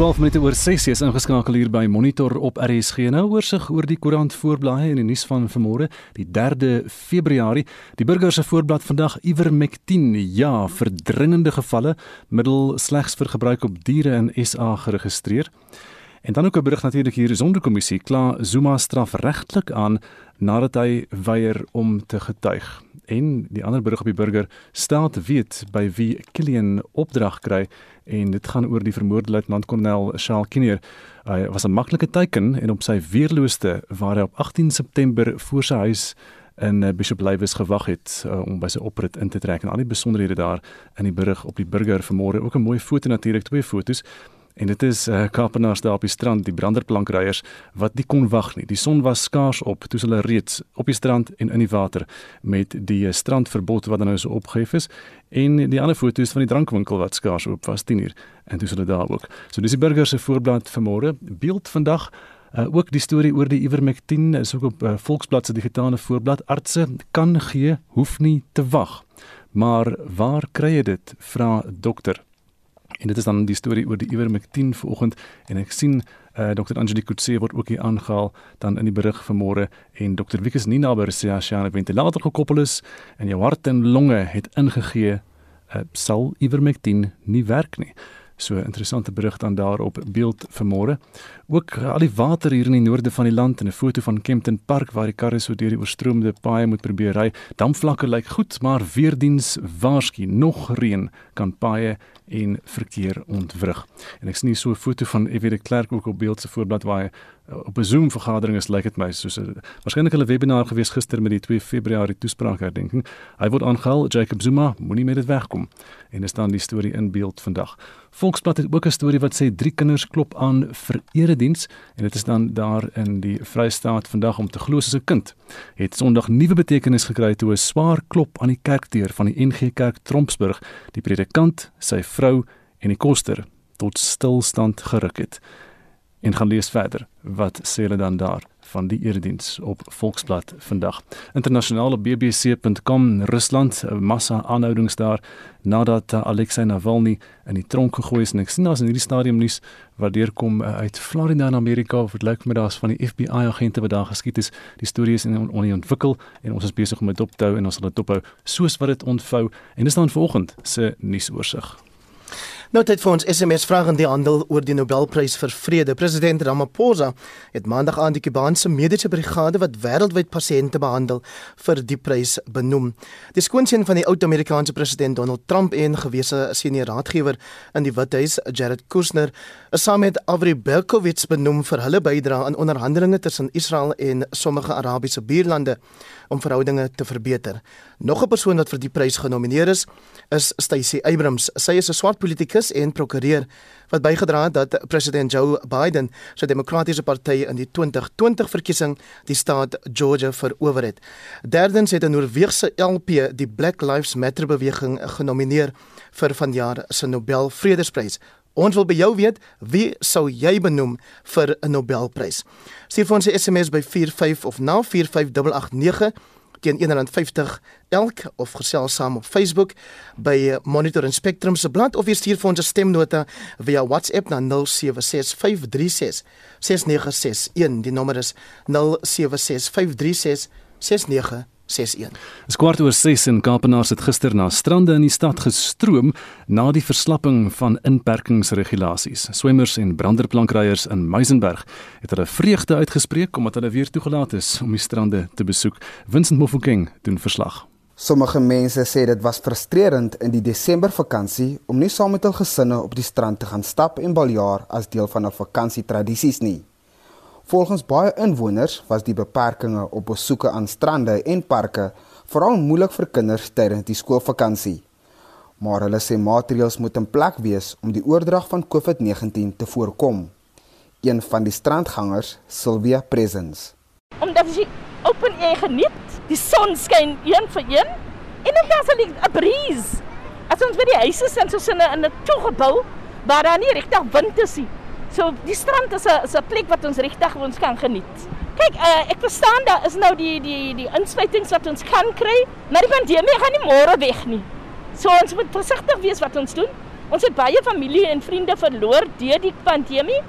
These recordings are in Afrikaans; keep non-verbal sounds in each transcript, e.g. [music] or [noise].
12 minute oor 6 is ingeskakel hier by Monitor op RSG. Nou oorsig oor die koerant voorblaaie en die nuus van vanmôre, die 3de Februarie. Die burger se voorblad vandag Ivermectin, ja, verdringende gevalle middel slegs vir gebruik op diere in SA geregistreer. En dan ook 'n berig natuurlik hier sonderkommissie kla Zuma strafregtelik aan nadat hy weier om te getuig. En die ander berig op die burger staat weet by wie Killian opdrag kry en dit gaan oor die vermoorde luitenant-kolonel Charles Kinnear. Hy was 'n maklike teiken en op sy weerlooste waar hy op 18 September voor sy huis in eh, Bishop Lywes gewag het uh, om by sy oprit in te trek. En al die besonderhede daar in die berig op die burger vanmôre. Ook 'n mooi foto natuurlik twee fotos En dit is uh, Kaapenaars daar op die strand, die branderplankryers wat nie kon wag nie. Die son was skaars op toe hulle reeds op die strand en in die water met die uh, strandverbod wat nou so opgehef is en die ander foto's van die drankwinkel wat skaars oop was 10 uur en toe hulle daar ook. So dis die burger se voorblad vanmôre. Beeld vandag Uh, ook die storie oor die Ivermectin is ook op uh, Volksblad se digitale voorblad. Artse kan gee, hoef nie te wag. Maar waar kry jy dit? Vra dokter. En dit is dan die storie oor die Ivermectin vanoggend en ek sien uh, Dr. Angelique Kutse word ook hier aangehaal dan in die berig vanmôre en Dr. Wikus Nina Bersia sien 'n ventilator gekoppel is en jou hart en longe het ingegee uh, sal Ivermectin nie werk nie. So interessante berig dan daarop beeld vanmôre. Ook al die water hier in die noorde van die land en 'n foto van Kempton Park waar die karre so deur die oorstroomde paaie moet probeer ry. Damvlakke lyk goed, maar weerdiens waarsku nog reën kan paaie en verkeer ontwrig. En ek sien hier so 'n foto van Evie de Klerk ook op beeld se voorblad waar hy op 'n Zoom vergadering is, lyk dit my soos 'n waarskynlik 'n webinar gewees gister met die 2 Februarie toespraak herdenking. Hy word aangehaal, Jacob Zuma moenie met dit wegkom. En is dan die storie in beeld vandag. Volksblad het ook 'n storie wat sê drie kinders klop aan vir erediens en dit is dan daar in die Vrystaat vandag om te glo soos 'n kind. Het Sondag nuwe betekenis gekry toe 'n swaar klop aan die kerkdeur van die NG Kerk Trompsburg die predikant, sy vrou en die koster tot stilstand geruk het. En gaan lees verder. Wat sê hulle dan daar? van die erediens op Volksblad vandag. Internasionale bbc.com Rusland massa aanhoudings daar nadat Alexei Navalny in die tronk gegooi is en ek sien daar's in hierdie stadium nuus wat deurkom uh, uit Florida in Amerika of dit lyk my daar's van die FBI agente wat daar geskiet is. Die storie is in ontwikkel en ons is besig om dit op te hou en ons sal dit ophou soos wat dit ontvou en dis dan vanoggend se nuusoorseig. Nou tyd vir ons SMS vraag in die handel oor die Nobelprys vir vrede. President Ramaphosa het maandag aan die Kubaanse mediese brigade wat wêreldwyd pasiënte behandel vir die prys benoem. Die skoonseun van die oud Amerikaanse president Donald Trump en gewese senior raadgewer in die Withuis, Jared Kushner, is saam met Avri Berkowitz benoem vir hulle bydrae aan onderhandelinge tussen Israel en sommige Arabiese buurlande om verhoudinge te verbeter. Nog 'n persoon wat vir die prys genomineer is, is Stacey Abrams. Sy is 'n swart politikus en prokureur wat bygedra het dat president Joe Biden sy demokratiese party in die 2020 verkiesing die staat Georgia verower het. Derdens het 'n Noorse LP die Black Lives Matter beweging genomineer vir vanjaar se Nobel Vredesprys. Ons wil by jou weet, wie sou jy benoem vir 'n Nobelprys? Stuur vir ons 'n SMS by 45 of na 45889 teen 150 elk of gesels saam op Facebook by Monitor en Spectrum se blad of jy stuur vir ons 'n stemnota via WhatsApp na 0765366961 die nommer is 0765366961 61. Dis kwart oor 6 in Kaapenaars het gister na strande in die stad gestroom na die verslapping van inperkingsregulasies. Swemmers en branderplankryers in Muizenberg het hulle vreugde uitgespreek omdat hulle weer toegelaat is om die strande te besoek. Vincent Mofokeng doen verslag. Sommige mense sê dit was frustrerend in die Desember vakansie om nie saam met hul gesinne op die strand te gaan stap en baljaar as deel van 'n vakansietradisies nie. Volgens baie inwoners was die beperkings op besoeke aan strande en parke veral moeilik vir kinders tydens die skoolvakansie. Maar hulle sê maatreëls moet in plek wees om die oordrag van COVID-19 te voorkom. Een van die strandgangers, Sylvia Presence. Omdat jy open air geniet, die son skyn een vir een en dan daar's 'n breeze. As ons by die huise is en so in 'n in 'n toegebou waar daar nie regtig wind is nie. So die strand is 'n is 'n plek wat ons regtig ons kan geniet. Kyk, uh, ek verstaan daar is nou die die die insluitings wat ons kan kry, maar die pandemie gaan nie môre weg nie. So ons moet versigtig wees wat ons doen. Ons het baie familie en vriende verloor deur die pandemie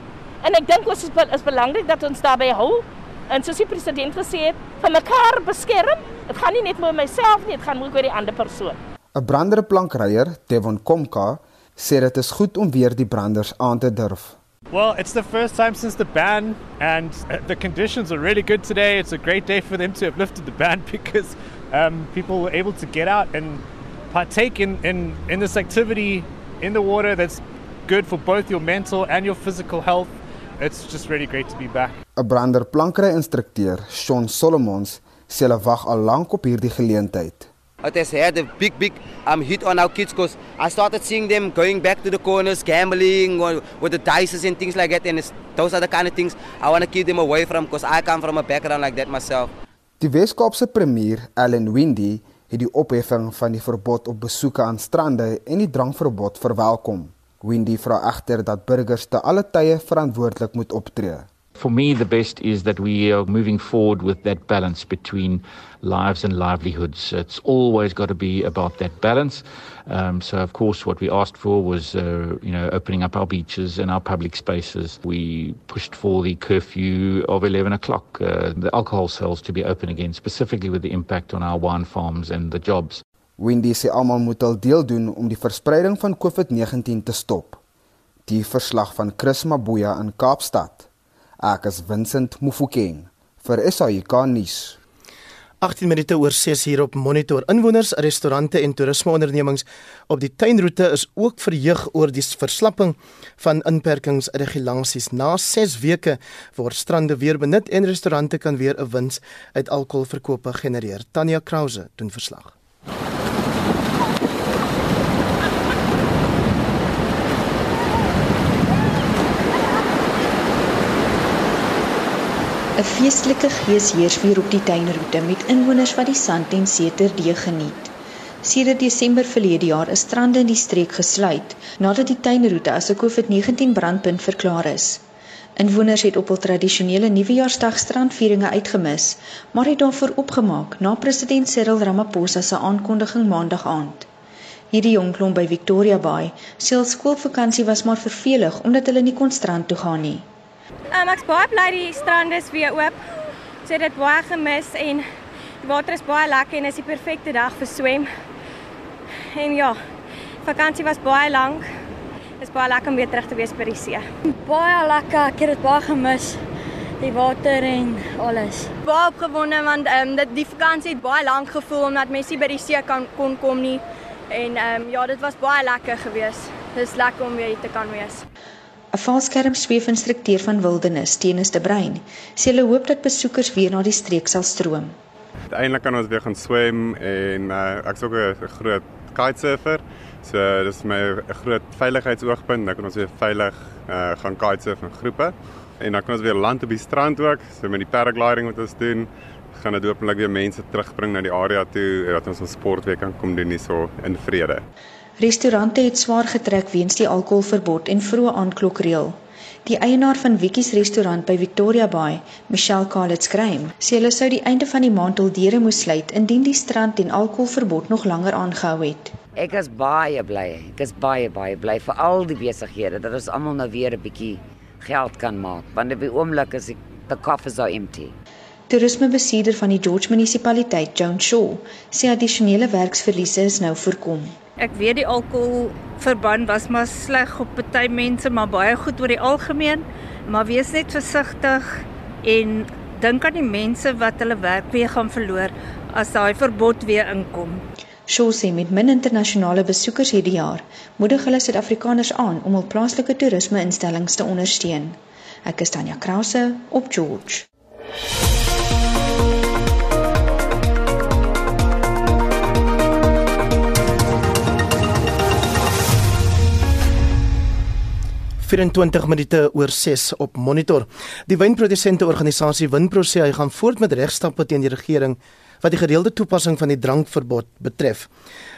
en ek dink ons is, is belangrik dat ons daarbey hou en soos die president gesê het, van mekaar beskerm. Dit gaan nie net oor myself nie, dit gaan ook oor die ander persoon. 'n Brandere plankryer, Devon Komka, sê dit is goed om weer die branders aan te durf. Well, it's the first time since the ban, and uh, the conditions are really good today. It's a great day for them to have lifted the ban [laughs] because um, people were able to get out and partake in, in, in this activity in the water that's good for both your mental and your physical health. It's just really great to be back. 'n Brander plankry instrukteur, Sean Solomons, sê hulle wag al lank op hierdie geleentheid. It has had a big, big um, hit on our kids because I started seeing them going back to the corners, gambling or, with the dices and things like that. And those are the kind of things I want to keep them away from because I come from a background like that myself. Die Weskaapse premier, Allan Windey, het die opheffing van die verbod op besoeke aan strande en die drankverbod verwelkom. Windy vra egter dat burgers te alle tye verantwoordelik moet optree. For me, the best is that we are moving forward with that balance between lives and livelihoods. It's always got to be about that balance. Um, so, of course, what we asked for was, uh, you know, opening up our beaches and our public spaces. We pushed for the curfew of 11 o'clock, uh, the alcohol sales to be open again, specifically with the impact on our wine farms and the jobs. Windy sê almal moet al deel doen om die verspreiding van COVID-19 te stop. Die verslag van Chris Mabuya in Kaapstad. Ek is Vincent Mufokeng vir SAK nuus. 18 minute oor 6 hier op Monitor. Inwoners, restaurante en toerismeondernemings op die tuinroete is ook verheug oor die verslapping van inperkingsregulasies. Na 6 weke word strande weer benut en restaurante kan weer 'n wins uit alkoholverkope genereer. Tanya Krause doen verslag. 'n Feestelike gees heers weer op die tuinroete met inwoners wat die sand en seter dee geniet. Sedert Desember verlede jaar is strande in die streek gesluit nadat die tuinroete as 'n COVID-19 brandpunt verklaar is. Inwoners het op hul tradisionele nuwejaarsdag strandvieringe uitgemis, maar het daarvoor opgemaak na president Cyril Ramaphosa se aankondiging maandag aand. Hierdie jong klomp by Victoria Bay sê hul skoolvakansie was maar vervelig omdat hulle nie kon strand toe gaan nie. Um, ek's baie bly die strand is weer oop. Sê dit baie gemis en die water is baie lekker en is die perfekte dag vir swem. En ja, vakansie was baie lank. Dit is baie lekker om weer terug te wees by die see. Baie lekker, ek het dit baie gemis. Die water en alles. Baie opgewonde want ehm um, dit die vakansie het baie lank gevoel omdat mense by die see kan kon kom nie. En ehm um, ja, dit was baie lekker geweest. Dit is lekker om weer hier te kan wees. 'n Valskerm sweefinstrukteur van Wildernis, Tenis de Bruin, sê hulle hoop dat besoekers weer na die streek sal stroom. Uiteindelik kan ons weer gaan swem en uh, ek's ook 'n groot kitesurfer. So dis my 'n groot veiligheidsoogpunt, dan kan ons weer veilig uh, gaan kitesurf in groepe en dan kan ons weer land op die strand ook, so met die paragliding wat ons doen gaan dit hopelik weer mense terugbring na die area toe dat ons ons sport weer kan kom doen hierso in vrede. Restaurante het swaar getrek weens die alkoholverbod en vroeë aandklokreël. Die eienaar van Wikkies restaurant by Victoria Bay, Michelle Kalitz Crime, sê hulle sou die einde van die maand al deure moes sluit indien die strand en alkoholverbod nog langer aangehou het. Ek is baie bly. Ek is baie baie bly vir al die besighede dat ons almal nou weer 'n bietjie geld kan maak, want op die oomblik is die coffers are empty. Toerismebesieder van die George munisipaliteit, Joan Shaw, sê addisionele werksverliese is nou voorkom. Ek weet die alkoholverband was maar sleg op party mense, maar baie goed oor die algemeen. Maar wees net versigtig en dink aan die mense wat hulle werk weer gaan verloor as daai verbod weer inkom. Shaw sê met min internasionale besoekers hierdie jaar, moedig hulle Suid-Afrikaners aan om hul plaaslike toerismeinstellings te ondersteun. Ek is Tanya Krause op George. 24 minute oor 6 op monitor. Die wynprodusente organisasie Winpro sê hy gaan voort met regstappe teen die regering wat die gereelde toepassing van die drankverbod betref.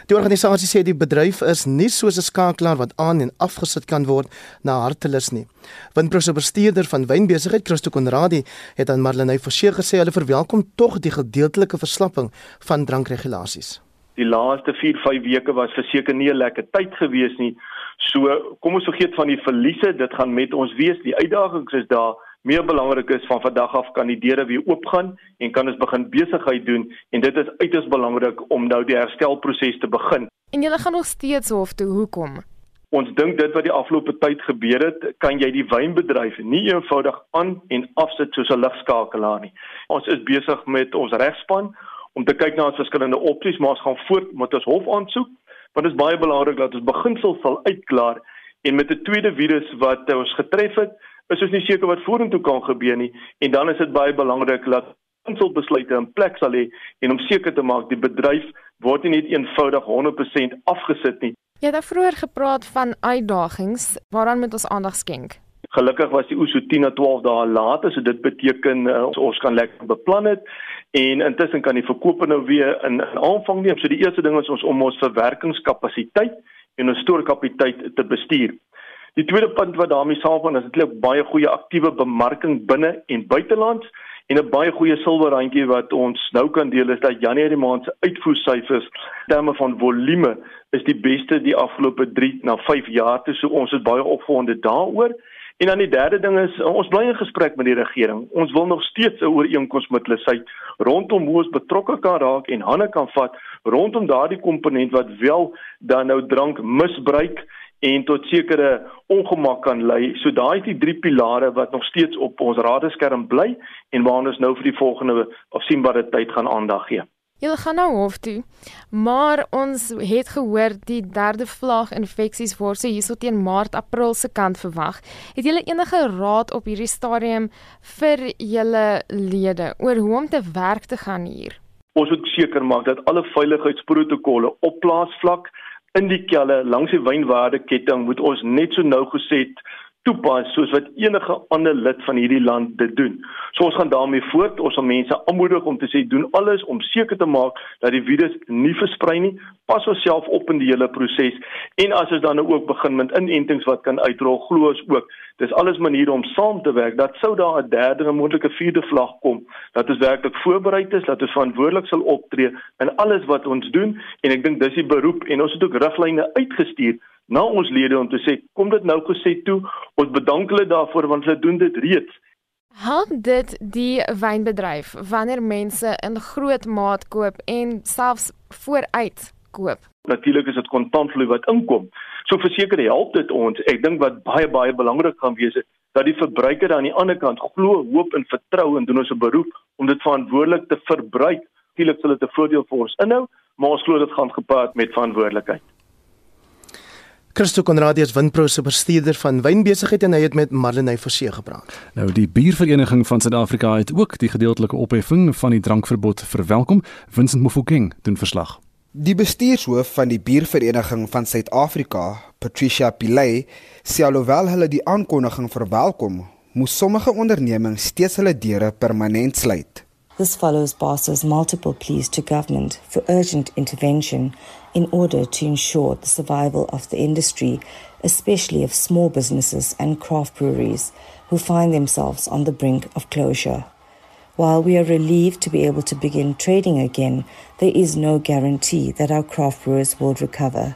Die organisasie sê die bedryf is nie soos 'n skakelaar wat aan en afgesit kan word na hartelus nie. Winpro se bestuurder van wynbesigheid, Christo Konradi, het aan Marlenae Forsie gesê hulle verwelkom tog die gedeeltelike verslapping van drankregulasies. Die laaste 4-5 weke was verseker nie 'n lekker tyd gewees nie. So kom ons vergeet van die verliese, dit gaan met ons wees. Die uitdagings is daar. Meer belangrik is van vandag af kan die deure weer oopgaan en kan ons begin besigheid doen en dit is uiters belangrik om nou die herstelproses te begin. En jy gaan nog steeds hof toe. Hoekom? Ons dink dit wat die afgelope tyd gebeur het, kan jy die wynbedryf nie eenvoudig aan en afsit soos 'n ligskakelaar nie. Ons is besig met ons regspan om te kyk na ons verskillende opsies, maar ons gaan voort met ons hof aansoek, want dit is baie belangrik dat ons beginsel sal uitklaar en met 'n tweede virus wat ons getref het, is ons nie seker wat vorentoe kan gebeur nie en dan is dit baie belangrik dat inselbesluite in plek sal hê en om seker te maak die bedryf word nie net eenvoudig 100% afgesit nie. Jy het vroeër gepraat van uitdagings waaraan moet ons aandag skenk. Gelukkig was die oes so 10 na 12 dae later, so dit beteken uh, ons, ons kan lekker beplan het en intussen kan die verkope nou weer in, in aanvang neem. So die eerste ding is ons om ons verwerkingskapasiteit en ons stoorkapasiteit te bestuur. Die tweede punt wat daarmee saamgaan is dit 'n baie goeie aktiewe bemarking binne en buitelands En 'n baie goeie silwerrandjie wat ons nou kan deel is dat Januarie maand se uitvoersyfers terme van volume is die beste die afgelope 3 na 5 jaar te so ons is baie opgewonde daaroor. En dan die derde ding is ons bly in gesprek met die regering. Ons wil nog steeds 'n ooreenkoms met hulle sy rondom hoe ons betrokke kan raak en hande kan vat rondom daardie komponent wat wel dan nou drank misbruik en tot sekere ongemak kan lei. So daai is die drie pilare wat nog steeds op ons radeskerm bly en waarna ons nou vir die volgende afsienbare tyd gaan aandag gee. Julle gaan nou hof toe, maar ons het gehoor die derde vlaag infeksies word so hierso teen Maart April se kant verwag. Het julle enige raad op hierdie stadium vir julle lede oor hoe om te werk te gaan hier? Ons moet seker maak dat alle veiligheidsprotokolle op plaasvlak in die kelle langs die wynwaardeketting moet ons net so nou geset toepas soos wat enige ander lid van hierdie land dit doen. So ons gaan daarmee voort. Ons wil mense aanmoedig om te sê doen alles om seker te maak dat die virus nie versprei nie. Pas osself op in die hele proses en as ons dan nou ook begin met inentings wat kan uitrol, glo ons ook dis alles maniere om saam te werk. Dat sou daar 'n derde en moontlike vierde vlag kom. Dat ons werklik voorbereid is, dat ons verantwoordelik sal optree in alles wat ons doen en ek dink dis die beroep en ons het ook riglyne uitgestuur na ons lede om te sê kom dit nou gesê toe ons bedank hulle daarvoor want hulle doen dit reeds. Help dit die wynbedryf wanneer mense in groot maat koop en selfs vooruit koop? Natuurlik is dit kontantvloei wat inkom. So verseker help dit ons. Ek dink wat baie baie belangrik gaan wees is dat die verbruiker aan die ander kant glo hoop en vertrou en doen ons 'n beroep om dit verantwoordelik te verbruik. Natuurlik sal dit 'n voordeel vir ons inhou maar ons glo dit gaan gepaard met verantwoordelikheid Christo Konradius Windpro se bestuurder van wynbesigheid en hy het met Marlenae Forsie gepraat. Nou die biervereniging van Suid-Afrika het ook die gedeeltelike opheffing van die drankverbod verwelkom. Vincent Mofokeng doen verslag. Die bestuurshoof van die biervereniging van Suid-Afrika, Patricia Pillay, sê alhoewel hulle die aankondiging verwelkom, moes sommige ondernemings steeds hulle deure permanent sluit. This follows Barsa's multiple pleas to government for urgent intervention in order to ensure the survival of the industry, especially of small businesses and craft breweries who find themselves on the brink of closure. While we are relieved to be able to begin trading again, there is no guarantee that our craft brewers will recover.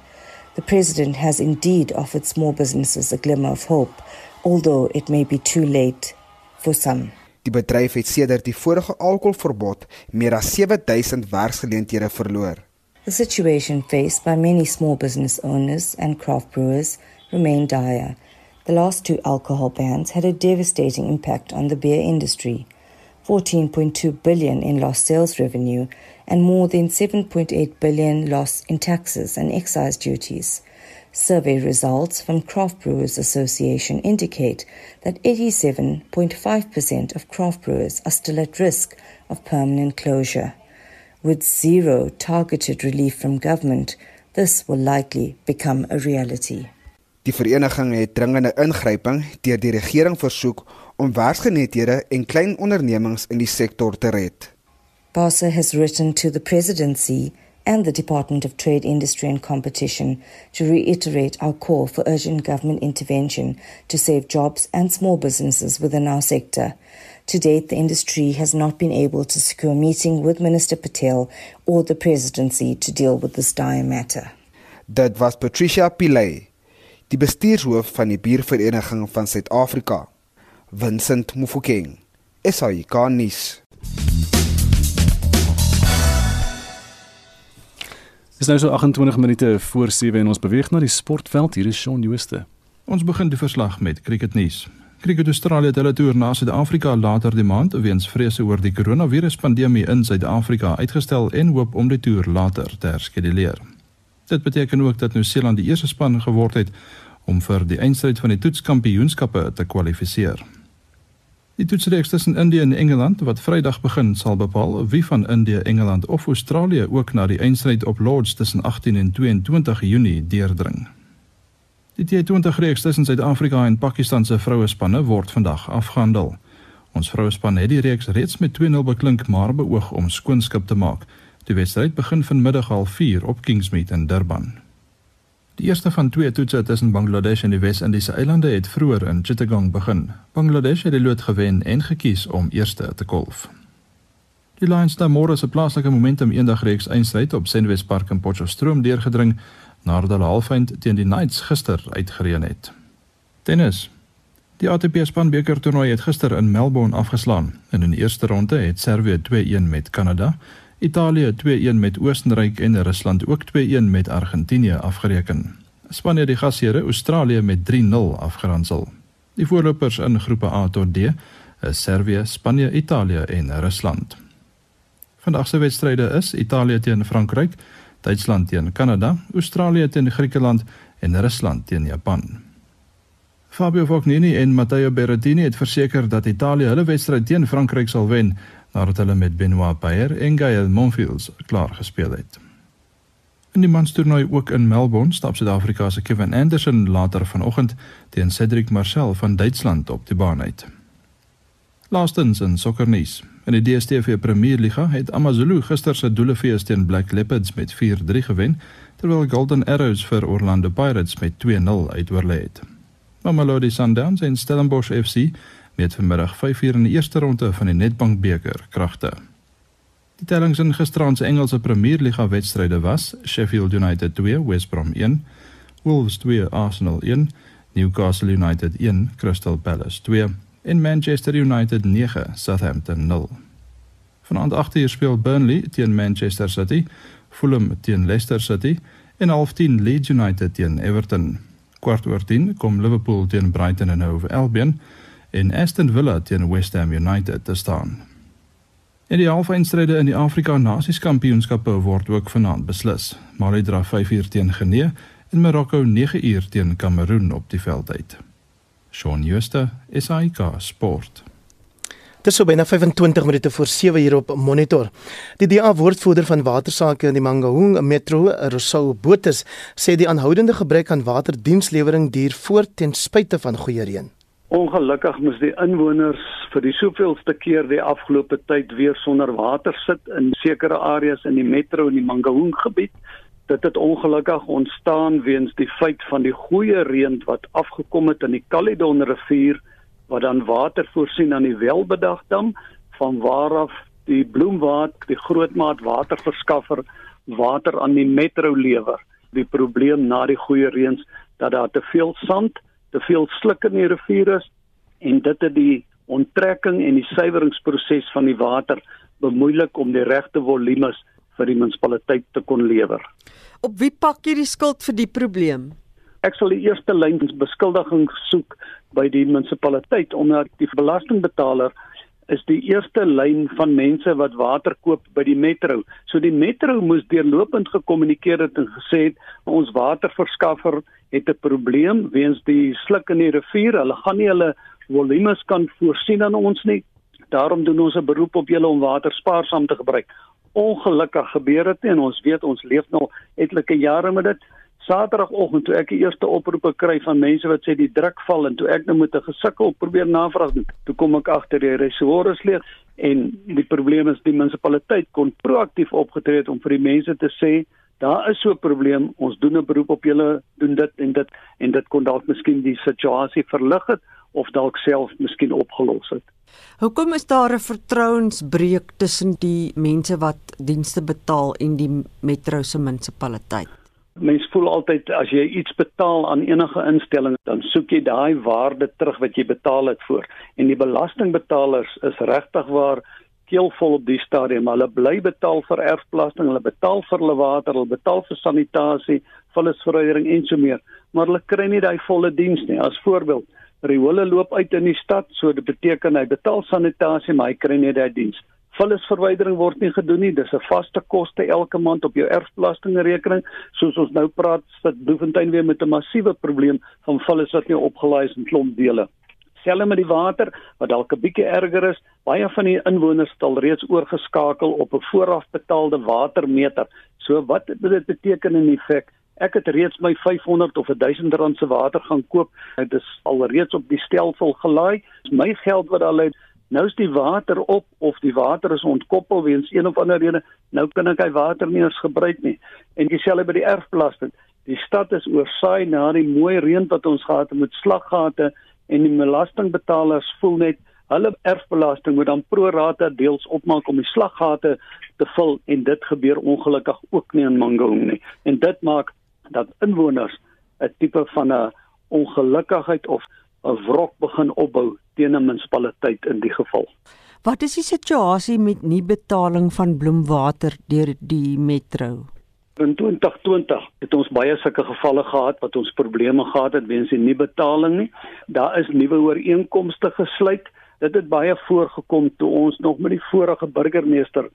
The President has indeed offered small businesses a glimmer of hope, although it may be too late for some. Die bedryf het sedert die vorige alkoholverbod meer as 7000 werksgeleenthede verloor. The situation faced by many small business owners and craft brewers remain dire. The last two alcohol bans had a devastating impact on the beer industry. 14.2 billion in lost sales revenue and more than 7.8 billion lost in taxes and excise duties. Survey results from Craft Brewers Association indicate that 87.5% of craft brewers are still at risk of permanent closure. with zero targeted relief from government, this will likely become a reality. Die vereniging het dringende ingryping deur die regering versoek om werksgeleenthede en klein ondernemings in die sektor te red. Basa has written to the presidency and the Department of Trade, Industry and Competition to reiterate our call for urgent government intervention to save jobs and small businesses within our sector. To date, the industry has not been able to secure a meeting with Minister Patel or the presidency to deal with this dire matter. Dit was Patricia Pillay, die bestuurshoof van die Biervereniging van Suid-Afrika. Vincent Mufokeng, SAICanis. Dis nou so 28 minute voor 7 en ons beweeg na die sportveld. Hier is Shaun Jooste. Ons begin die verslag met cricketnuus. Cricket Australia het hulle toer na Suid-Afrika later die maand weens vrese oor die koronaviruspandemie in Suid-Afrika uitgestel en hoop om die toer later te herskeduleer. Dit beteken ook dat Nieu-Seeland die eerste span geword het om vir die eindstryd van die toetskampioenskappe te kwalifiseer. Die toetsreeks tussen Indië en Engeland wat Vrydag begin sal bepaal wie van Indië, Engeland of Australië ook na die eindstryd op Lords tussen 18 en 22 Junie deurdring. Die T20 reeks tussen Suid-Afrika en Pakistan se vroue spanne word vandag afgehandel. Ons vroue span het die reeks reeds met 2-0 beklink maar beoog om skoonskip te maak. Die wedstryd begin vanmiddag al 4 op Kingsmead in Durban. Die eerste van twee toetse tussen Bangladesh en die Wes-Indiese eilande het vroeër in Chittagong begin. Bangladesh het die lood gewen en gekies om eerste te kolf. Die Lions het môre se plaaslike momentum eendagreeks eindstryd op Senwes Park in Potchefstroom deurgedring nadat hulle halfeind teen die Knights gister uitgereën het. Tennis. Die ATP spanbeker toernooi het gister in Melbourne afgeslaan. In die eerste ronde het Servië 2-1 met Kanada Italië 2-1 met Oostenryk en Rusland ook 2-1 met Argentinië afgereken. Spanje die gasheere Australië met 3-0 afgeronsel. Die voorlopers in groepe A tot D is Servië, Spanje, Italië en Rusland. Vandag se wedstryde is Italië teen Frankryk, Duitsland teen Kanada, Australië teen Griekeland en Rusland teen Japan. Fabio Fognini en Matteo Berrettini het verseker dat Italië hulle wedstryd teen Frankryk sal wen nadat hulle met Benoit Paire en Gael Monfils klaar gespeel het. In die manstoernooi ook in Melbourne stap Suid-Afrika se Kevin Anderson later vanoggend teen Cedric Marcel van Duitsland op die baan uit. Laastens in sokkernuus. In die DStv Premierliga het AmaZulu gister se doelefees teen Black Leopards met 4-3 gewen, terwyl Golden Arrows vir Orlando Pirates met 2-0 uitoorlê het. Mamelodi Sundowns en Stellenbosch FC met vanmiddag 5uur in die eerste ronde van die Nedbank beker kragte. Die tellings in gisteraand se Engelse Premier Liga wedstryde was: Sheffield United 2, West Brom 1, Wolves 2, Arsenal 1, Newcastle United 1, Crystal Palace 2 en Manchester United 9, Southampton 0. Vanaand 8uur speel Burnley teen Manchester City, Fulham teen Leicester City en half 10 Leeds United teen Everton. Kwart oor 10 kom Liverpool teen Brighton en Hove Albion en Aston Villa teen West Ham United te staan. En die halfeindstryde in die Afrika Nasieskampioenskappe word ook vanaand beslis. Mali dra 5uur teen Genee en Marokko 9uur teen Kameroen op die veld uit. Shaun Schuster, SAK Sport. Dit is so binne 25 minute voor 7 hier op monitor. Die DA woordvoerder van watersake in die Mangaung Metro, Rousseau Botes, sê die aanhoudende gebrek aan waterdienslewering duur voort ten spyte van goeie reën. Ongelukkig moes die inwoners vir die soveelste keer die afgelope tyd weer sonder water sit in sekere areas in die metro en die Mangaung gebied. Dit het ongelukkig ontstaan weens die feit van die goeie reën wat afgekom het in die Caledon rivier wat dan water voorsien aan die Welbedagdam van waar af die Bloemwaad, die grootmaat waterverskaffer water aan die metro lewer. Die probleem na die goeie reëns dat daar te veel sand te veel sluk in die rivier is en dit het die onttrekking en die suiweringsproses van die water bemoeilik om die regte volumes vir die munisipaliteit te kon lewer. Op wie pak jy die skuld vir die probleem? Ek sal die eerste lyn beskuldiging soek by die munisipaliteit omdat die belastingbetaler is die eerste lyn van mense wat water koop by die metro. So die metro moes deurlopend gekommunikeer het en gesê het ons waterverskaffer het 'n probleem weens die sluk in die rivier. Hulle gaan nie hulle volumes kan voorsien aan ons nie. Daarom doen ons 'n beroep op julle om water spaarsaam te gebruik. Ongelukkig gebeur dit en ons weet ons leef nou etlike jare met dit. Saterdagoggend toe ek die eerste oproepe kry van mense wat sê die druk val en toe ek nou met 'n gesukkel probeer navraag doen, toe kom ek agter die reservoirs leeg en die probleem is die munisipaliteit kon proaktief opgetree het om vir die mense te sê daar is so 'n probleem, ons doen 'n beroep op julle, doen dit en dit en dit kon dalk miskien die situasie verlig het of dalk self miskien opgelos het. Hoekom is daar 'n vertrouensbreuk tussen die mense wat dienste betaal en die metro se munisipaliteit? Mens voel altyd as jy iets betaal aan enige instelling, dan soek jy daai waarde terug wat jy betaal het voor. En die belastingbetalers is regtig waar keelvol op die stadium. Hulle bly betaal vir erfbelasting, hulle betaal vir hulle water, hulle betaal vir sanitasie, vullisverwydering en so meer, maar hulle kry nie daai volle diens nie. As voorbeeld, riole loop uit in die stad, so dit beteken hy betaal sanitasie, maar hy kry nie daai diens. Vullisverwydering word nie gedoen nie. Dis 'n vaste koste elke maand op jou erfbelastingrekening. Soos ons nou praat, sit Bloemfontein weer met 'n massiewe probleem van vullis wat nie opgelaai is in klomp dele selfs met die water wat dalk 'n bietjie erger is, baie van die inwoners het al reeds oorgeskakel op 'n voorafbetaalde watermeter. So wat dit beteken in effek, ek het reeds my 500 of 1000 rand se water gaan koop. Dit is al reeds op die stelsel gelaai. My geld wat al uit Nou is die water op of die water is ontkoppel weens een of ander rede. Nou kan ek hy water nie eens gebruik nie. En dieselfde by die erfbelasting. Die stad is oorsaai na die mooi reën wat ons gehad het met slaggate en die belastingbetalers voel net hulle erfbelasting moet dan pro rata deels opmaak om die slaggate te vul en dit gebeur ongelukkig ook nie in Mangaung nie en dit maak dat inwoners 'n tipe van 'n ongelukkigheid of 'n wrok begin opbou teen 'n munisipaliteit in die geval. Wat is die situasie met nie betaling van bloemwater deur die metro? In 2020 het ons baie sulke gevalle gehad wat ons probleme gehad het weens die nie betaling nie. Daar is nuwe ooreenkomste gesluit. Dit het baie voorgekom toe ons nog met die vorige burgemeester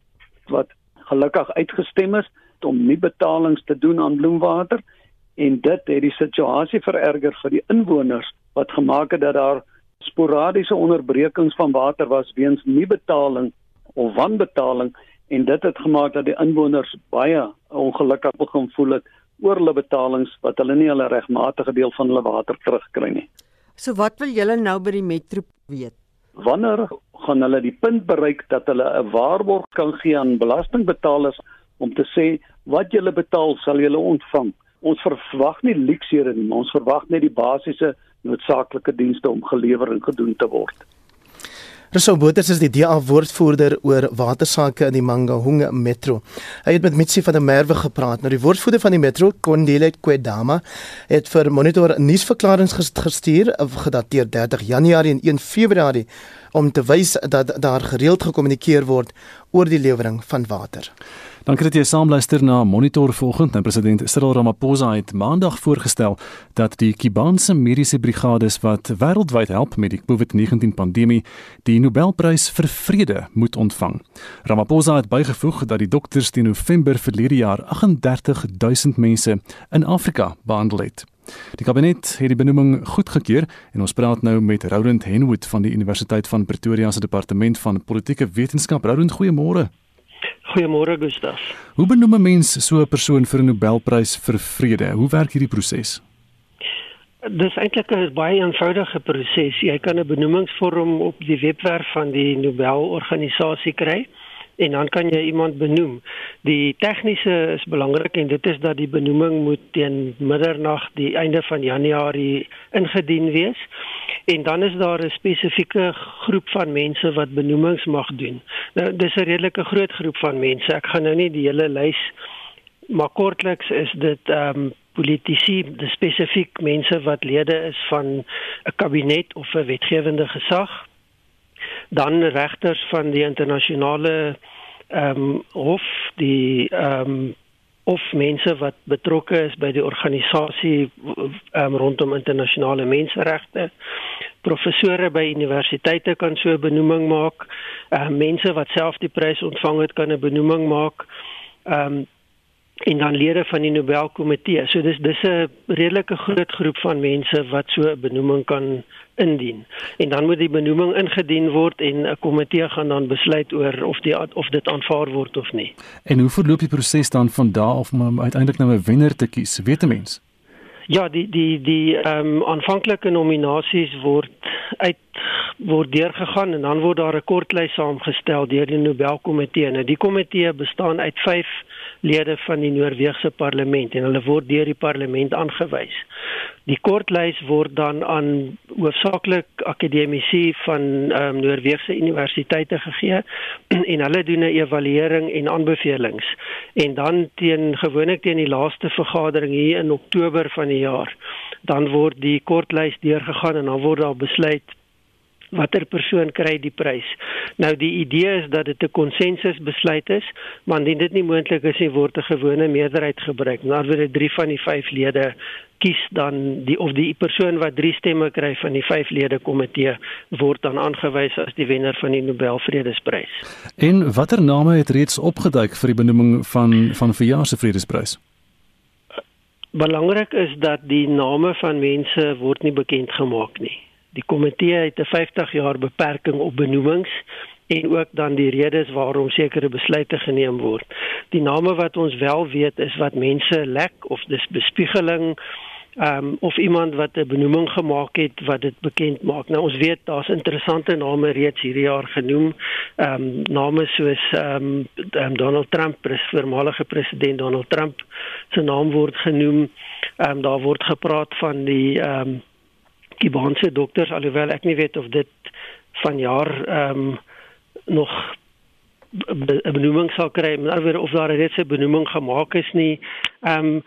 wat gelukkig uitgestem is om nie betalings te doen aan bloemwater en dit het die situasie vererger vir die inwoners wat gemaak het dat daar sporadiese onderbrekings van water was weens nie betaling of wanbetaling en dit het gemaak dat die inwoners baie ongelukkig begin voel het oor hulle betalings wat hulle nie hulle regmatige deel van hulle water terugkry nie. So wat wil julle nou by die metro weet? Wanneer gaan hulle die punt bereik dat hulle 'n waarborg kan gee aan belastingbetalers om te sê wat julle betaal sal julle ontvang? Ons verwag nie luksere nie, maar ons verwag net die basiese noodsaaklike dienste om gelewer en gedoen te word. Rousseau Boters is die DA woordvoerder oor watersake in die Mangaung Metro. Hy het met Mitsi van der Merwe gepraat. Nou die woordvoerder van die Metro, Kondile Kwedama, het vir Monitor nuusverklaringe gestuur gedateer 30 Januarie en 1 Februarie om te wys dat daar gereeld gekommunikeer word oor die lewering van water. Dankie dat jy saamluister na Monitor vanoggend. Nou president Cyril Ramaphosa het maandag voorgestel dat die Kubaanse mediese brigades wat wêreldwyd help met die COVID-19 pandemie, die Nobelprys vir vrede moet ontvang. Ramaphosa het bygevoeg dat die dokters teen November verlede jaar 38000 mense in Afrika behandel het. Die kabinet het die benoeming goedgekeur en ons praat nou met Roland Henwood van die Universiteit van Pretoria se departement van politieke wetenskap. Roland, goeiemôre. Goeiemôre Gustaf. Hoe benoem 'n mens so 'n persoon vir 'n Nobelprys vir vrede? Hoe werk hierdie proses? Dis eintlik 'n baie eenvoudige proses. Jy kan 'n benoemingsvorm op die webwerf van die Nobelorganisasie kry en dan kan jy iemand benoem. Die tegniese is belangrik en dit is dat die benoeming moet teen middernag die einde van Januarie ingedien wees. En dan is daar 'n spesifieke groep van mense wat benoemings mag doen. Nou dis 'n redelike groot groep van mense. Ek gaan nou nie die hele lys maar kortliks is dit ehm um, politici, spesifiek mense wat lede is van 'n kabinet of 'n wetgewende gesag dan regters van die internasionale ehm um, hof die ehm um, of mense wat betrokke is by die organisasie um, rondom internasionale menseregte professore by universiteite kan so 'n benoeming maak uh, mense wat self die prys ontvang het kan 'n benoeming maak um, en dan lede van die Nobelkomitee so dis dis 'n redelike groot groep van mense wat so 'n benoeming kan indien. En dan moet die benoeming ingedien word en 'n komitee gaan dan besluit oor of die of dit aanvaar word of nie. En hoe verloop die proses dan van daar af om uiteindelik nou 'n wenner te kies? Weet 'n mens? Ja, die die die ehm um, aanvanklike nominasies word uit word deurgegaan en dan word daar 'n kortlys saamgestel deur die Nobelkomitee. Nou die komitee bestaan uit 5 lede van die Noorse parlement en hulle word deur die parlement aangewys. Die kortlys word dan aan hoofsaaklik akademici van ehm um, Noorse universiteite gegee [clears throat] en hulle doen 'n evaluering en aanbevelings. En dan teen gewoonlik teen die laaste vergadering hier in Oktober van die jaar, dan word die kortlys deurgegaan en dan word daar besluit watter persoon kry die prys. Nou die idee is dat dit 'n konsensus besluit is, maar indien dit nie moontlik is nie, word 'n gewone meerderheid gebruik. Nou word dit 3 van die 5 lede kies dan die of die persoon wat 3 stemme kry van die 5 lede komitee word dan aangewys as die wenner van die Nobel Vredesprys. En watter name het reeds opgeduik vir die benoeming van van verjaar se Vredesprys? Belangrik is dat die name van mense word nie bekend gemaak nie. Die komitee het 'n 50 jaar beperking op benoemings en ook dan die redes waarom sekere besluite geneem word. Die name wat ons wel weet is wat mense lek of dis bespiegeling um, of iemand wat 'n benoeming gemaak het wat dit bekend maak. Nou ons weet daar's interessante name reeds hierdie jaar genoem. Ehm um, name soos ehm um, Donald Trump, pres, voormalige president Donald Trump se naam word genoem. Ehm um, daar word gepraat van die ehm um, Kubaanse dokters alhoewel ek nie weet of dit vanjaar ehm um, nog 'n benoeming sal kry maar of daar reeds 'n benoeming gemaak is nie. Ehm um,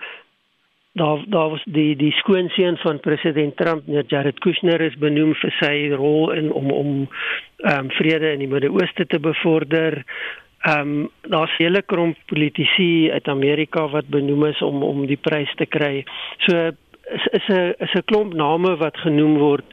daar daar was die die skoonseun van president Trump, meneer Jared Kushner is benoem vir sy rol in om om ehm um, vrede in die Midde-Ooste te bevorder. Ehm um, daar's hele klomp politici uit Amerika wat benoem is om om die prys te kry. So is is 'n is 'n klomp name wat genoem word.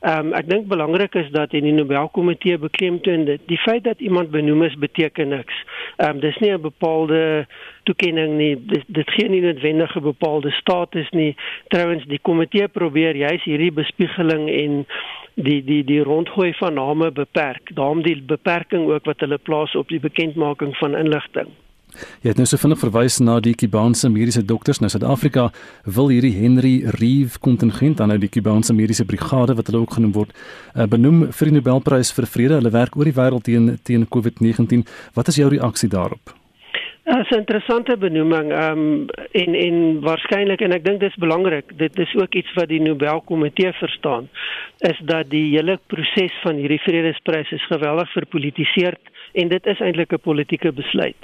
Ehm um, ek dink belangrik is dat in die Nobelkomitee beklemtoon dit die feit dat iemand benoem is beteken niks. Ehm um, dis nie 'n bepaalde toekenning nie. Dit, dit gee nie noodwendige bepaalde status nie. Trouwens die komitee probeer juis hierdie bespiegeling en die die die rondgooi van name beperk. Daarom die beperking ook wat hulle plaas op die bekendmaking van inligting. Jy het nou so vinnig verwys na die Kubaanse mediese dokters. Nou Suid-Afrika wil hierdie Henry Reeve kontingent aan nou die Kubaanse mediese brigade wat hulle ook genoem word, uh, benoem vir die Nobelprys vir vrede. Hulle werk oor die wêreld teen teen COVID-19. Wat is jou reaksie daarop? Ja, dit is 'n interessante benoeming. Ehm um, en en waarskynlik en ek dink dit is belangrik. Dit is ook iets wat die Nobelkomitee verstaan is dat die hele proses van hierdie vredesprys is geweldig verpolitiseer en dit is eintlik 'n politieke besluit.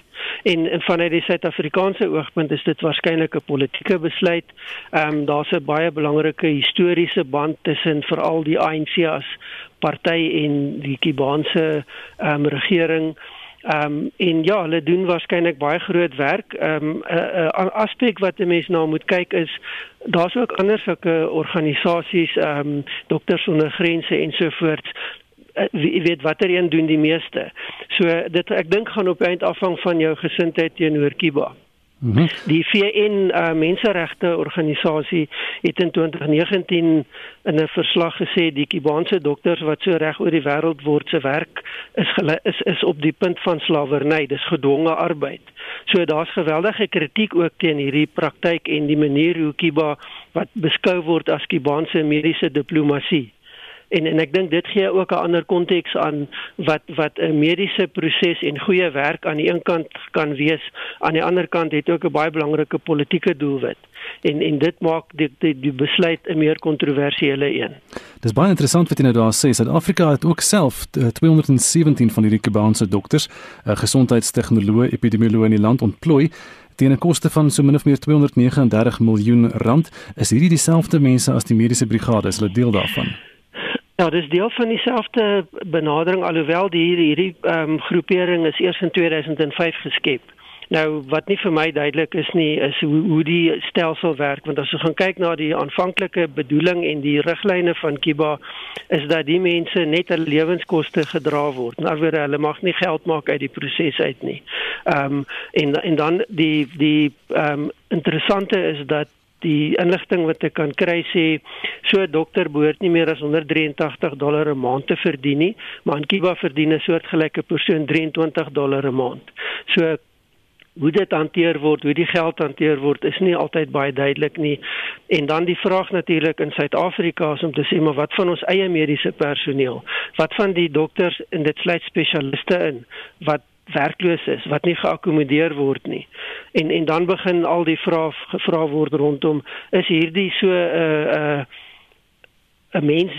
En, en vanuit die Suid-Afrikaanse oogpunt is dit waarskynlik 'n politieke besluit. Ehm um, daar's 'n baie belangrike historiese band tussen veral die ANC as party en die Kubaanse ehm um, regering. Ehm um, en ja, hulle doen waarskynlik baie groot werk. Ehm um, 'n aspek wat 'n mens nou moet kyk is daar's ook ander sulke organisasies, ehm um, Dokters sonder Grense ensovoorts uh, wie weet watter een doen die meeste. So dit ek dink gaan op eind afhang van jou gesindheid teenoor Kiba. Mm -hmm. Die VN uh, menseregte organisasie het in 2019 in 'n verslag gesê die Kubaanse dokters wat so reg oor die wêreld word se werk is is is op die punt van slawerny, dis gedwonge arbeid. So daar's geweldige kritiek ook teen hierdie praktyk en die manier hoe Kuba wat beskou word as Kubaanse mediese diplomatie en en ek dink dit gee ook 'n ander konteks aan wat wat 'n mediese proses en goeie werk aan die een kant kan wees aan die ander kant het ook 'n baie belangrike politieke doelwit en en dit maak die die, die besluit 'n meer kontroversiële een. Dis baie interessant wat jy nou daar sê. Suid-Afrika het ook self 217 van hierdie Kubaanse dokters, 'n uh, gesondheidstegnoloog, epidemioloog in die land ontplooi teen 'n koste van so min of meer 239 miljoen rand. Is hierdie dieselfde mense as die mediese brigade? Is hulle deel daarvan? Ja, dis deel van dieselfde benadering alhoewel die hierdie hierdie ehm um, groepering is eers in 2005 geskep. Nou wat nie vir my duidelik is nie is hoe hoe die stelsel werk want as jy gaan kyk na die aanvanklike bedoeling en die riglyne van Kiba is dat die mense net hulle lewenskoste gedra word. Nou weer hulle mag nie geld maak uit die proses uit nie. Ehm um, en en dan die die ehm um, interessante is dat die inligting wat ek kan kry sê so 'n dokter behoort nie meer as 183 dollar 'n maand te verdien nie, maar in Kiba verdien 'n soortgelyke persoon 23 dollar 'n maand. So hoe dit hanteer word, hoe die geld hanteer word, is nie altyd baie duidelik nie. En dan die vraag natuurlik in Suid-Afrika is om te sê maar wat van ons eie mediese personeel? Wat van die dokters en dit sluit spesialiste in wat werkloos is wat nie geakkommodeer word nie. En en dan begin al die vrae gevra word rondom is hierdie so 'n uh, 'n uh, 'n mens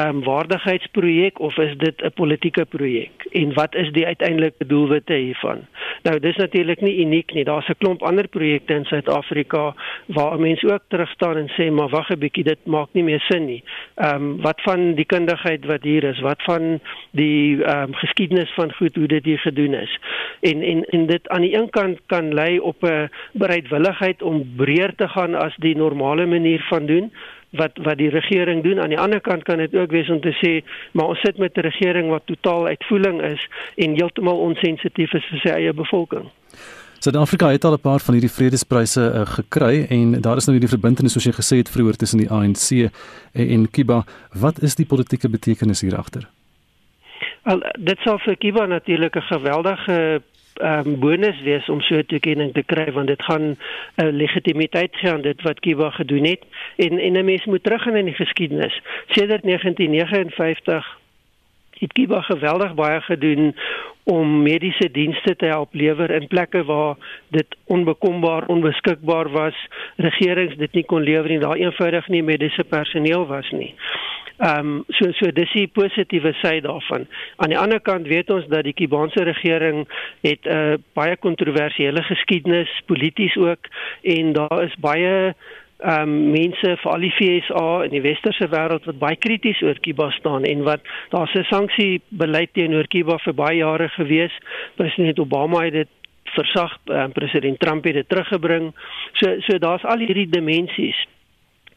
um, waardigheidsprojek of is dit 'n politieke projek? En wat is die uiteindelike doelwitte hiervan? Nou dis natuurlik nie uniek nie. Daar's 'n klomp ander projekte in Suid-Afrika waar mense ook terug staan en sê maar wag 'n bietjie dit maak nie meer sin nie. Ehm um, wat van die kundigheid wat hier is? Wat van die ehm um, geskiedenis van goed hoe dit hier gedoen is? En en en dit aan die een kant kan lei op 'n bereidwilligheid om breër te gaan as die normale manier van doen wat wat die regering doen. Aan die ander kant kan dit ook wees om te sê, maar ons sit met 'n regering wat totaal uitvoering is en heeltemal onsensitief is vir sy eie bevolking. Suid-Afrika het al 'n paar van hierdie vredespryse uh, gekry en daar is nou hierdie verbintenis soos jy gesê het vroeër tussen die ANC en, en Kiba. Wat is die politieke betekenis hier agter? Al dit sal vir Kiba natuurlik 'n geweldige um, bonus wees om so 'n toekenning te kry want dit gaan 'n uh, legitimiteit gee aan dit wat Kiba gedoen het. En en 'n mens moet teruggaan in die geskiedenis. Sedert 1959 het Kiba geweldig baie gedoen om mediese dienste te help lewer in plekke waar dit onbekombaar onbeskikbaar was. Regerings dit nie kon lewer nie daar eenvoudig nie mediese personeel was nie Ehm um, so so dis die positiewe sy daarvan. Aan die ander kant weet ons dat die Kubaanse regering het 'n uh, baie kontroversiële geskiedenis polities ook en daar is baie ehm um, mense vir al die FSA in die westerse wêreld wat baie krities oor Kuba staan en wat daar's 'n sanksie beleid teenoor Kuba vir baie jare gewees. President Obama het dit versag, um, president Trump het dit teruggebring. So so daar's al hierdie dimensies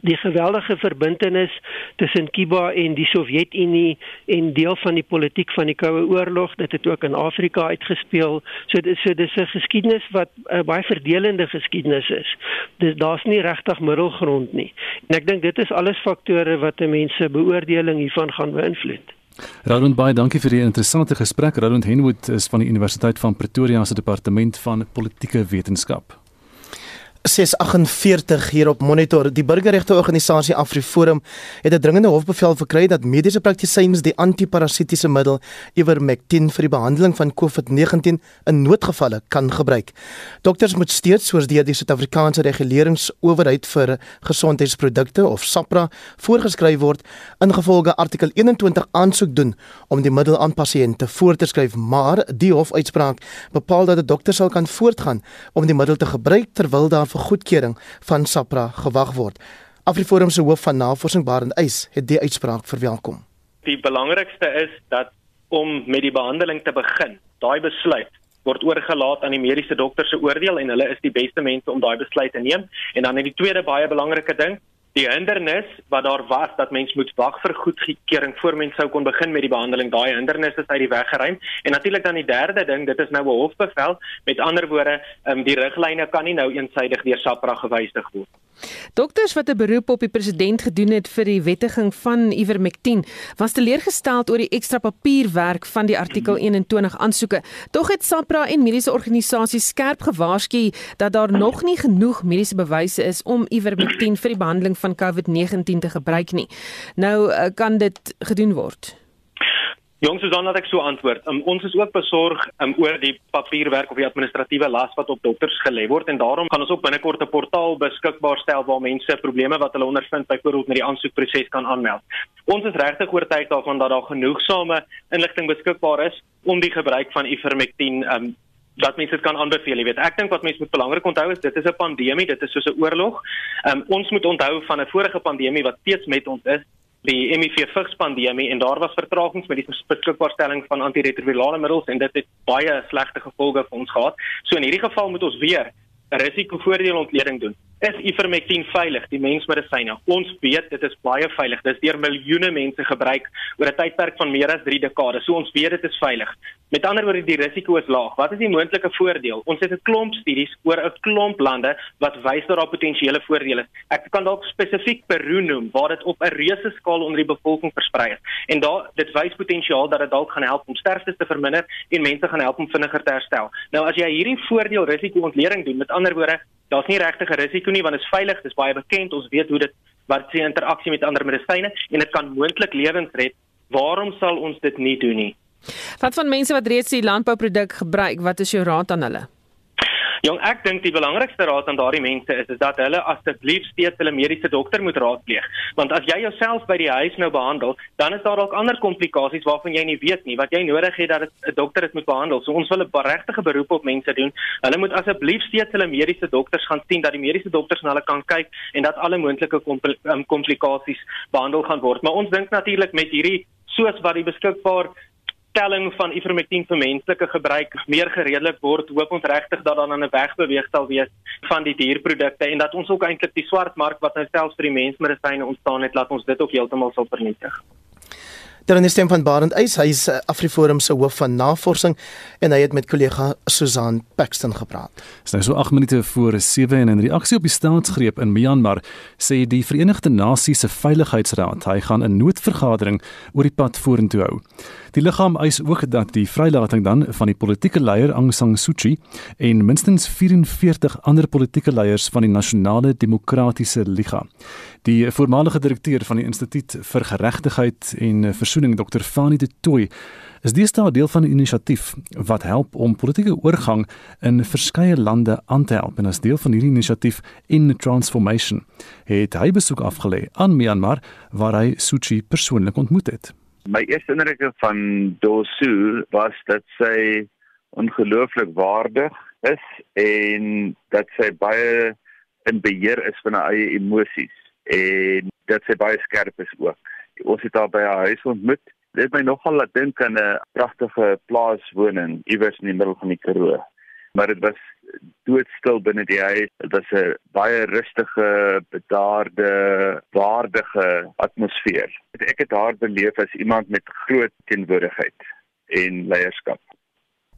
die geweldige verbintenis tussen Kuba en die Sowjetunie en deel van die politiek van die Koue Oorlog. Dit het ook in Afrika uitgespeel. So dis so dis 'n geskiedenis wat 'n uh, baie verdelende geskiedenis is. Dis daar's nie regtig middelgrond nie. En ek dink dit is alles faktore wat mense beoordeling hiervan gaan beïnvloed. Roland baie dankie vir die interessante gesprek. Roland Henwood is van die Universiteit van Pretoria se departement van politieke wetenskap 648 hier op monitor. Die burgerregte organisasie AfriForum het 'n dringende hofbevel verkry dat mediese praktisyns die antiparasitiese middel Ivermectin vir die behandeling van COVID-19 in noodgevalle kan gebruik. Dokters moet steeds soos deur die Suid-Afrikaanse Reguleringsowerheid vir Gesondheidsprodukte of SAPRA voorgeskryf word ingevolge artikel 21 aansoek doen om die middel aan pasiënte voor te skryf, maar die hofuitspraak bepaal dat 'n dokter sal kan voortgaan om die middel te gebruik terwyl daar vir goedkeuring van SAPRA gewag word. Afriforum se hoof van navorsing Barend Eis het die uitspraak verwelkom. Die belangrikste is dat om met die behandeling te begin, daai besluit word oorgelaat aan die mediese dokter se oordeel en hulle is die beste mense om daai besluit te neem. En dan net die tweede baie belangrike ding, die hindernis wat daar was dat mens moet wag vir goedkeuring voor mens sou kon begin met die behandeling. Daai hindernis is uit die weg geruim. En natuurlik dan die derde ding dit is nou 'n hofbevel. Met ander woorde um, die riglyne kan nie nou eensydig deur SAPRA gewysig word. Dokters wat 'n beroep op die president gedoen het vir die wettiging van Ivermectin, was teleurgestel oor die ekstra papierwerk van die artikel 21 aansoeke. Tog het SAPRA en mediese organisasies skerp gewaarsku dat daar nog nie genoeg mediese bewyse is om Ivermectin vir die behandeling van COVID-19 te gebruik nie. Nou eh, kan dit gedoen word. Jongs, dan dat ek so antwoord. Um, ons is ook besorg um, oor die papierwerk of die administratiewe las wat op dokters gelê word en daarom gaan ons ook binnekort 'n portaal beskikbaar stel waar mense probleme wat hulle ondervind byvoorbeeld met die aansoekproses kan aanmeld. Ons is regtig oortuig daarvan dat daar genoegsame inligting beskikbaar is om die gebruik van Ivermectin um, dat mense dit kan aanbeveel, jy weet. Ek dink wat mense moet belangrik onthou is dit is 'n pandemie, dit is soos 'n oorlog. Um, ons moet onthou van 'n vorige pandemie wat steeds met ons is die HIV vigs pandemie en daar was vertragings met die beskikbaarstelling van antiretrovirale middels en dit het baie slegte gevolge vir ons gehad. So in hierdie geval moet ons weer risikovoordeelontleding doen. is ivermectin veilig, die mensmedisyne. Ons weet dit is baie veilig. Dit is deur miljoene mense gebruik oor 'n tydperk van meer as 3 dekades. So ons weet dit is veilig. Met ander woorde, die risiko is laag. Wat is die moontlike voordeel? Ons het 'n klomp studies oor 'n klomp lande wat wys dat daar potensiële voordele is. Ek kan dalk spesifiek Peru noem waar dit op 'n reuse skaal onder die bevolking versprei is. En daar dit wys potensiaal dat dit dalk gaan help om sterftes te verminder en mense gaan help om vinniger te herstel. Nou as jy hierdie voordeel risiko ontleding doen, met ander woorde, daar's nie regtig 'n risiko nie want dit is veilig, dit is baie bekend, ons weet hoe dit wat se interaksie met ander medisyne en dit kan moontlik lewens red. Waarom sal ons dit nie doen nie? Wat van mense wat reeds die landbouproduk gebruik, wat is jou raad aan hulle? Jong, ek dink die belangrikste raad aan daardie mense is is dat hulle asseblief steeds hulle mediese dokter moet raadpleeg. Want as jy jouself by die huis nou behandel, dan is daar dalk ander komplikasies waarvan jy nie weet nie wat jy nodig het dat 'n dokter dit moet behandel. So ons wil 'n regtige beroep op mense doen. Hulle moet asseblief steeds hulle mediese dokters gaan sien dat die mediese dokters na hulle kan kyk en dat alle moontlike um, komplikasies behandel gaan word. Maar ons dink natuurlik met hierdie soos wat die beskikbaar stelling van ivermectin vir menslike gebruik meer geredelik word, hoop ons regtig dat dan 'n weg beweeg sal wees van die dierprodukte en dat ons ook eintlik die swart mark wat nou selfs vir die mensmedisyne ontstaan het, laat ons dit ook heeltemal sal vernietig. Dan is stem van Barend Eis, hy is eh, Afriforum se hoof van navorsing en hy het met kollega Susan Paxton gepraat. Dit is nou so 8 minute voor 7 en in reaksie op die staatsgreep in Myanmar sê die Verenigde Nasies se Veiligheidsraad hy gaan 'n noodvergadering oor die pad vorentoe hou. Die liggaam eis ook dat die vrylating dan van die politieke leier Aung San Suu Kyi en minstens 44 ander politieke leiers van die Nasionale Demokratiese Liga. Die voormalige direkteur van die Instituut vir Geregtigheid en Versoening, Dr. Fani de Tooy, is deesdae deel van 'n inisiatief wat help om politieke oorgang in verskeie lande aan te help. En as deel van hierdie inisiatief in Transformation het hy besoek afgelê aan Myanmar waar hy Suu Kyi persoonlik ontmoet het. My eerste indruk van Dosu was dat sy ongelooflik waardig is en dat sy baie in beheer is van haar eie emosies en dat sy baie skerp is ook. Ons het haar by haar huis ontmoet. Dit het my nogal laat dink aan 'n pragtige plaaswoning iewers in die middel van die Karoo maar dit was doodstil binne die huis. Dit was 'n baie rustige, bedaarde, waardige atmosfeer. Ek het haar beleef as iemand met groot teenwoordigheid en leierskap.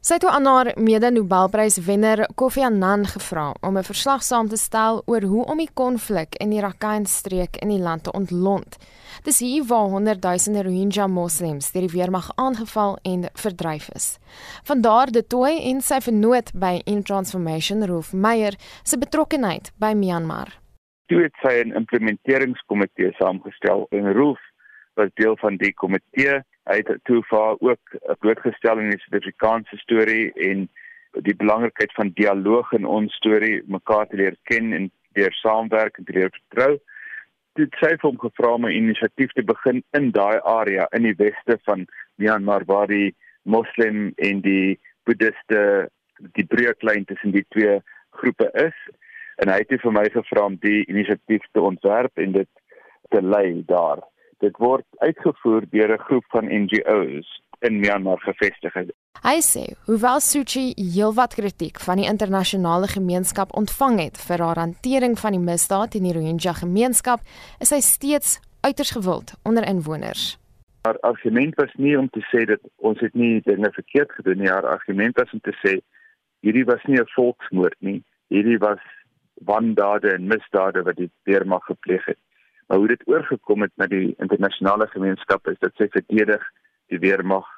Sy het aan haar mede-Nobelpryswenner Kofi Annan gevra om 'n verslag saam te stel oor hoe om die konflik in die Rakhine-streek in die land te ontlont. Dis hier waar honderdduisende Rohingya moslems deur die weermag aangeval en verdryf is. Vandaar de Toy en sy vernoot by In Transformation Roof Meyer se betrokkeheid by Myanmar. Toe het sy 'n implementeringskomitee saamgestel en Roof was deel van die komitee hy het vir ook blootgestel in die Suid-Afrikaanse storie en die belangrikheid van dialoog in ons storie mekaar te leer ken en deur saamwerk en te leer vertrou. Dit sê vir hom gevra om 'n inisiatief te begin in daai area in die weste van Myanmar waar die moslim en die boeddiste die breuklyn tussen die twee groepe is en hy het vir my gevra om die inisiatief te ontwerp en dit te lei daar dit word uitgevoer deur 'n groep van NGO's in Myanmar gevestig. Hy sê, hoewel Suu Kyi heelwat kritiek van die internasionale gemeenskap ontvang het vir haar hantering van die misdaad in die Rohingya gemeenskap, is hy steeds uiters gewild onder inwoners. Haar argument was nie om te sê dat ons het nie dinge verkeerd gedoen nie, haar argument was om te sê hierdie was nie 'n volksmoord nie, hierdie was wandade en misdade wat die weermag gepleeg het. Maar hoe dit oorgekom het na die internasionale gemeenskap is dat sy verdedig die weermag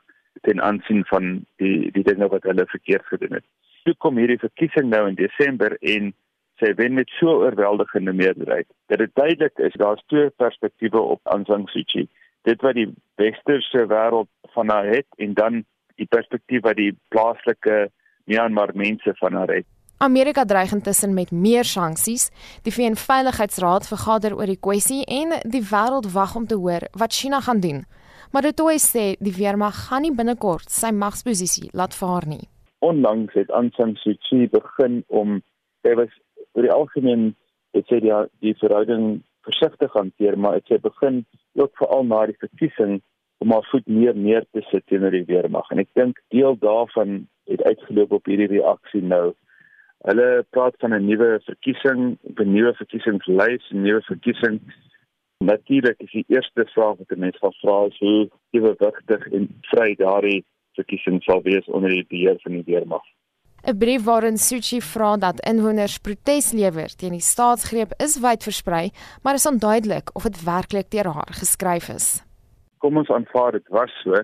ten aansien van die die dinge wat hulle verkeerd gedoen het. Toe kom hierdie verkiesing nou in Desember en sy wen met so oorweldigende meerderheid. Dit duidelik is daar's twee perspektiewe op Aung San Suu Kyi. Dit wat die westerse wêreld van haar het en dan die perspektief wat die plaaslike Myanmar mense van haar het. Amerika dreig intussen met meer sanksies. Die VN Veiligheidsraad vergader oor die kwessie en die wêreld wag om te hoor wat China gaan doen. Maar dit toe sê die weermag gaan nie binnekort sy magsposisie laat vaar nie. Onlangs het Aung San Suu Kyi begin om hy was oor die algemeen het sy die, die verhouding versigtig hanteer, maar het sy begin ook veral na die verkiesing om haar voet meer neer te sit teenoor die weermag. En ek dink deel daarvan het uitgeloop op hierdie reaksie nou Hulle praat van 'n nuwe verkiesing, 'n nuwe verkiesingslys, 'n nuwe verkiesing. Natuurlik is die eerste vraag wat mense gaan vra is hoe ewigtig en vry daardie verkiesing sal wees onder die beheer van die weermag. 'n Brief waarin Suchi vra dat inwoners protes lewer teen die staatsgreep is wyd versprei, maar is onduidelik of dit werklik deur haar geskryf is. Kom ons aanvaar dit was so,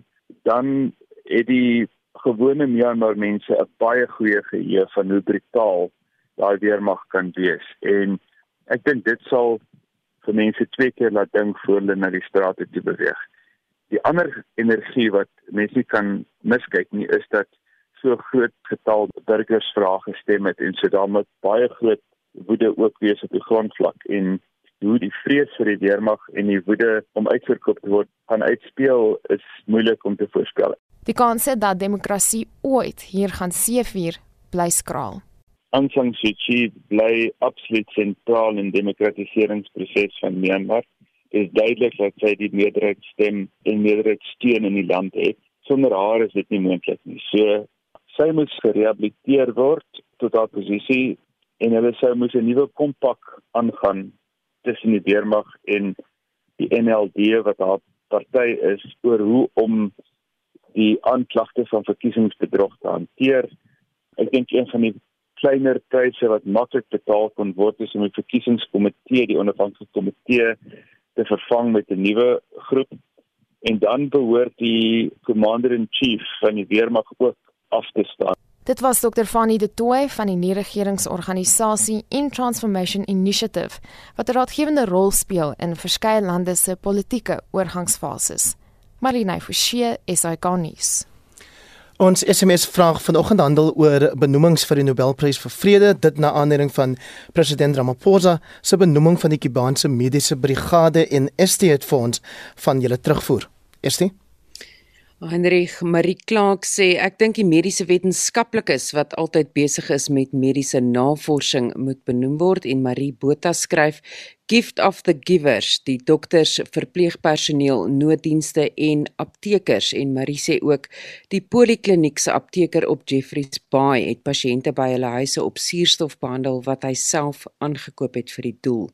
dan het die gewone Myanmar mense 'n baie goeie geheue van hoe brutaal daai weermag kan wees en ek dink dit sal vir mense twee keer laat dink voor hulle na die strate toe beweeg. Die ander energie wat mense kan miskyk nie is dat so groot getal burgers vrae gestem het en so dan met baie groot woede ook wees op die grondvlak en hoe die vrees vir die weermag en die woede om uitverkoop te word gaan uitspeel is moeilik om te voorspel. Die kans dat demokrasie ooit hier gaan seëvier bly skraal. Aung San Suu Kyi bly absoluut sentraal in die demokratiseringsproses van Myanmar. Dit is duidelik dat sy die meerderheidsstem en meerderheidssteun in die land het. Sonder haar is dit nie moontlik nie. So sy moes gerehabiliteer word tot haar posisie en hulle sou moes 'n nuwe kompak aangaan tussen die weermag en die NLD wat haar party is oor hoe om die aanklagte van verkiesingsbedrog te hanteer. Ek dink een van die kleiner pryse wat maklik betaal kon word is om die verkiesingskomitee, die onafhanklike komitee te vervang met 'n nuwe groep en dan behoort die commander in chief van die weermag ook af te staan. Dit was Dr. Fanny De Tooy van die nie-regeringsorganisasie In Transformation Initiative wat 'n raadgewende rol speel in verskeie lande se politieke oorgangsfases. Marlene Forsie, SAK nuus. Ons SMS vraag vanoggend handel oor benoemings vir die Nobelprys vir Vrede, dit na aanleiding van president Ramaphosa se benoeming van die Kubaanse Mediese Brigade en Estate Fonds van julle terugvoer. Estie Heinrich Marie Clark sê ek dink die mediese wetenskaplikes wat altyd besig is met mediese navorsing moet benoem word en Marie Botha skryf Gift of the Givers die dokters verpleegpersoneel nooddienste en aptekers. En Marie sê ook die polikliniek se apteker op Jeffreys Bay het pasiënte by hulle huise op suurstof behandel wat hy self aangekoop het vir die doel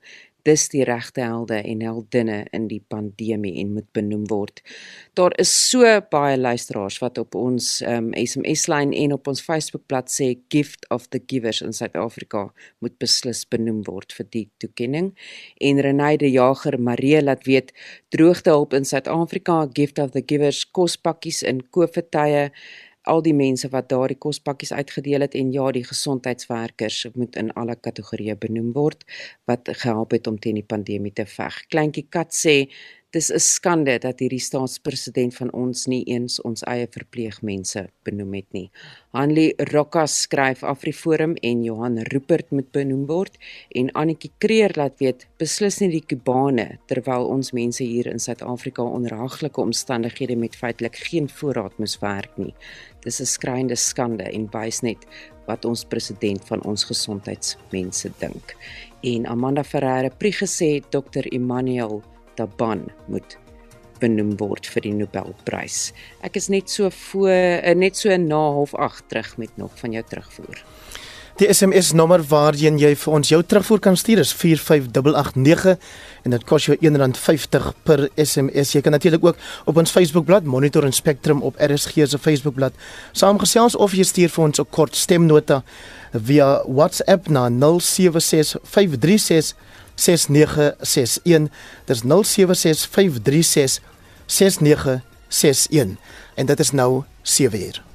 dis die regte helde en heldinne in die pandemie en moet benoem word. Daar is so baie luisteraars wat op ons um, SMS-lyn en op ons Facebook-blad sê Gift of the Givers in Suid-Afrika moet beslis benoem word vir die toekenning. En Renaide Jager Marie laat weet droogtehulp in Suid-Afrika Gift of the Givers kospakkies in COVID-tye al die mense wat daardie kospakkies uitgedeel het en ja die gesondheidswerkers moet in alle kategorieë benoem word wat gehelp het om teen die pandemie te veg. Kleintjie Kat sê Dis 'n skande dat hierdie staatspresident van ons nie eens ons eie verpleegmense benoem het nie. Hanli Rokas skryf Afriforum en Johan Rupert moet benoem word en Annetjie Kreer laat weet beslis nie die Kubane terwyl ons mense hier in Suid-Afrika onder haglike omstandighede met feitelik geen voorraad moes werk nie. Dis 'n skreiende skande en wys net wat ons president van ons gesondheidsmense dink. En Amanda Ferreira pregesê Dr Emmanuel Taban moet benoem word vir die Nobelprys. Ek is net so voor eh, net so na 08:30 terug met nog van jou terugvoer. Die SMS nommer waarheen jy vir ons jou terugvoer kan stuur is 45889 en dit kos jou R1.50 per SMS. Jy kan natuurlik ook op ons Facebookblad Monitor en Spectrum op RSG se Facebookblad saamgesels of jy stuur vir ons 'n kort stemnota via WhatsApp na 076536 6961 dis 0765366961 en dit is nou 7 uur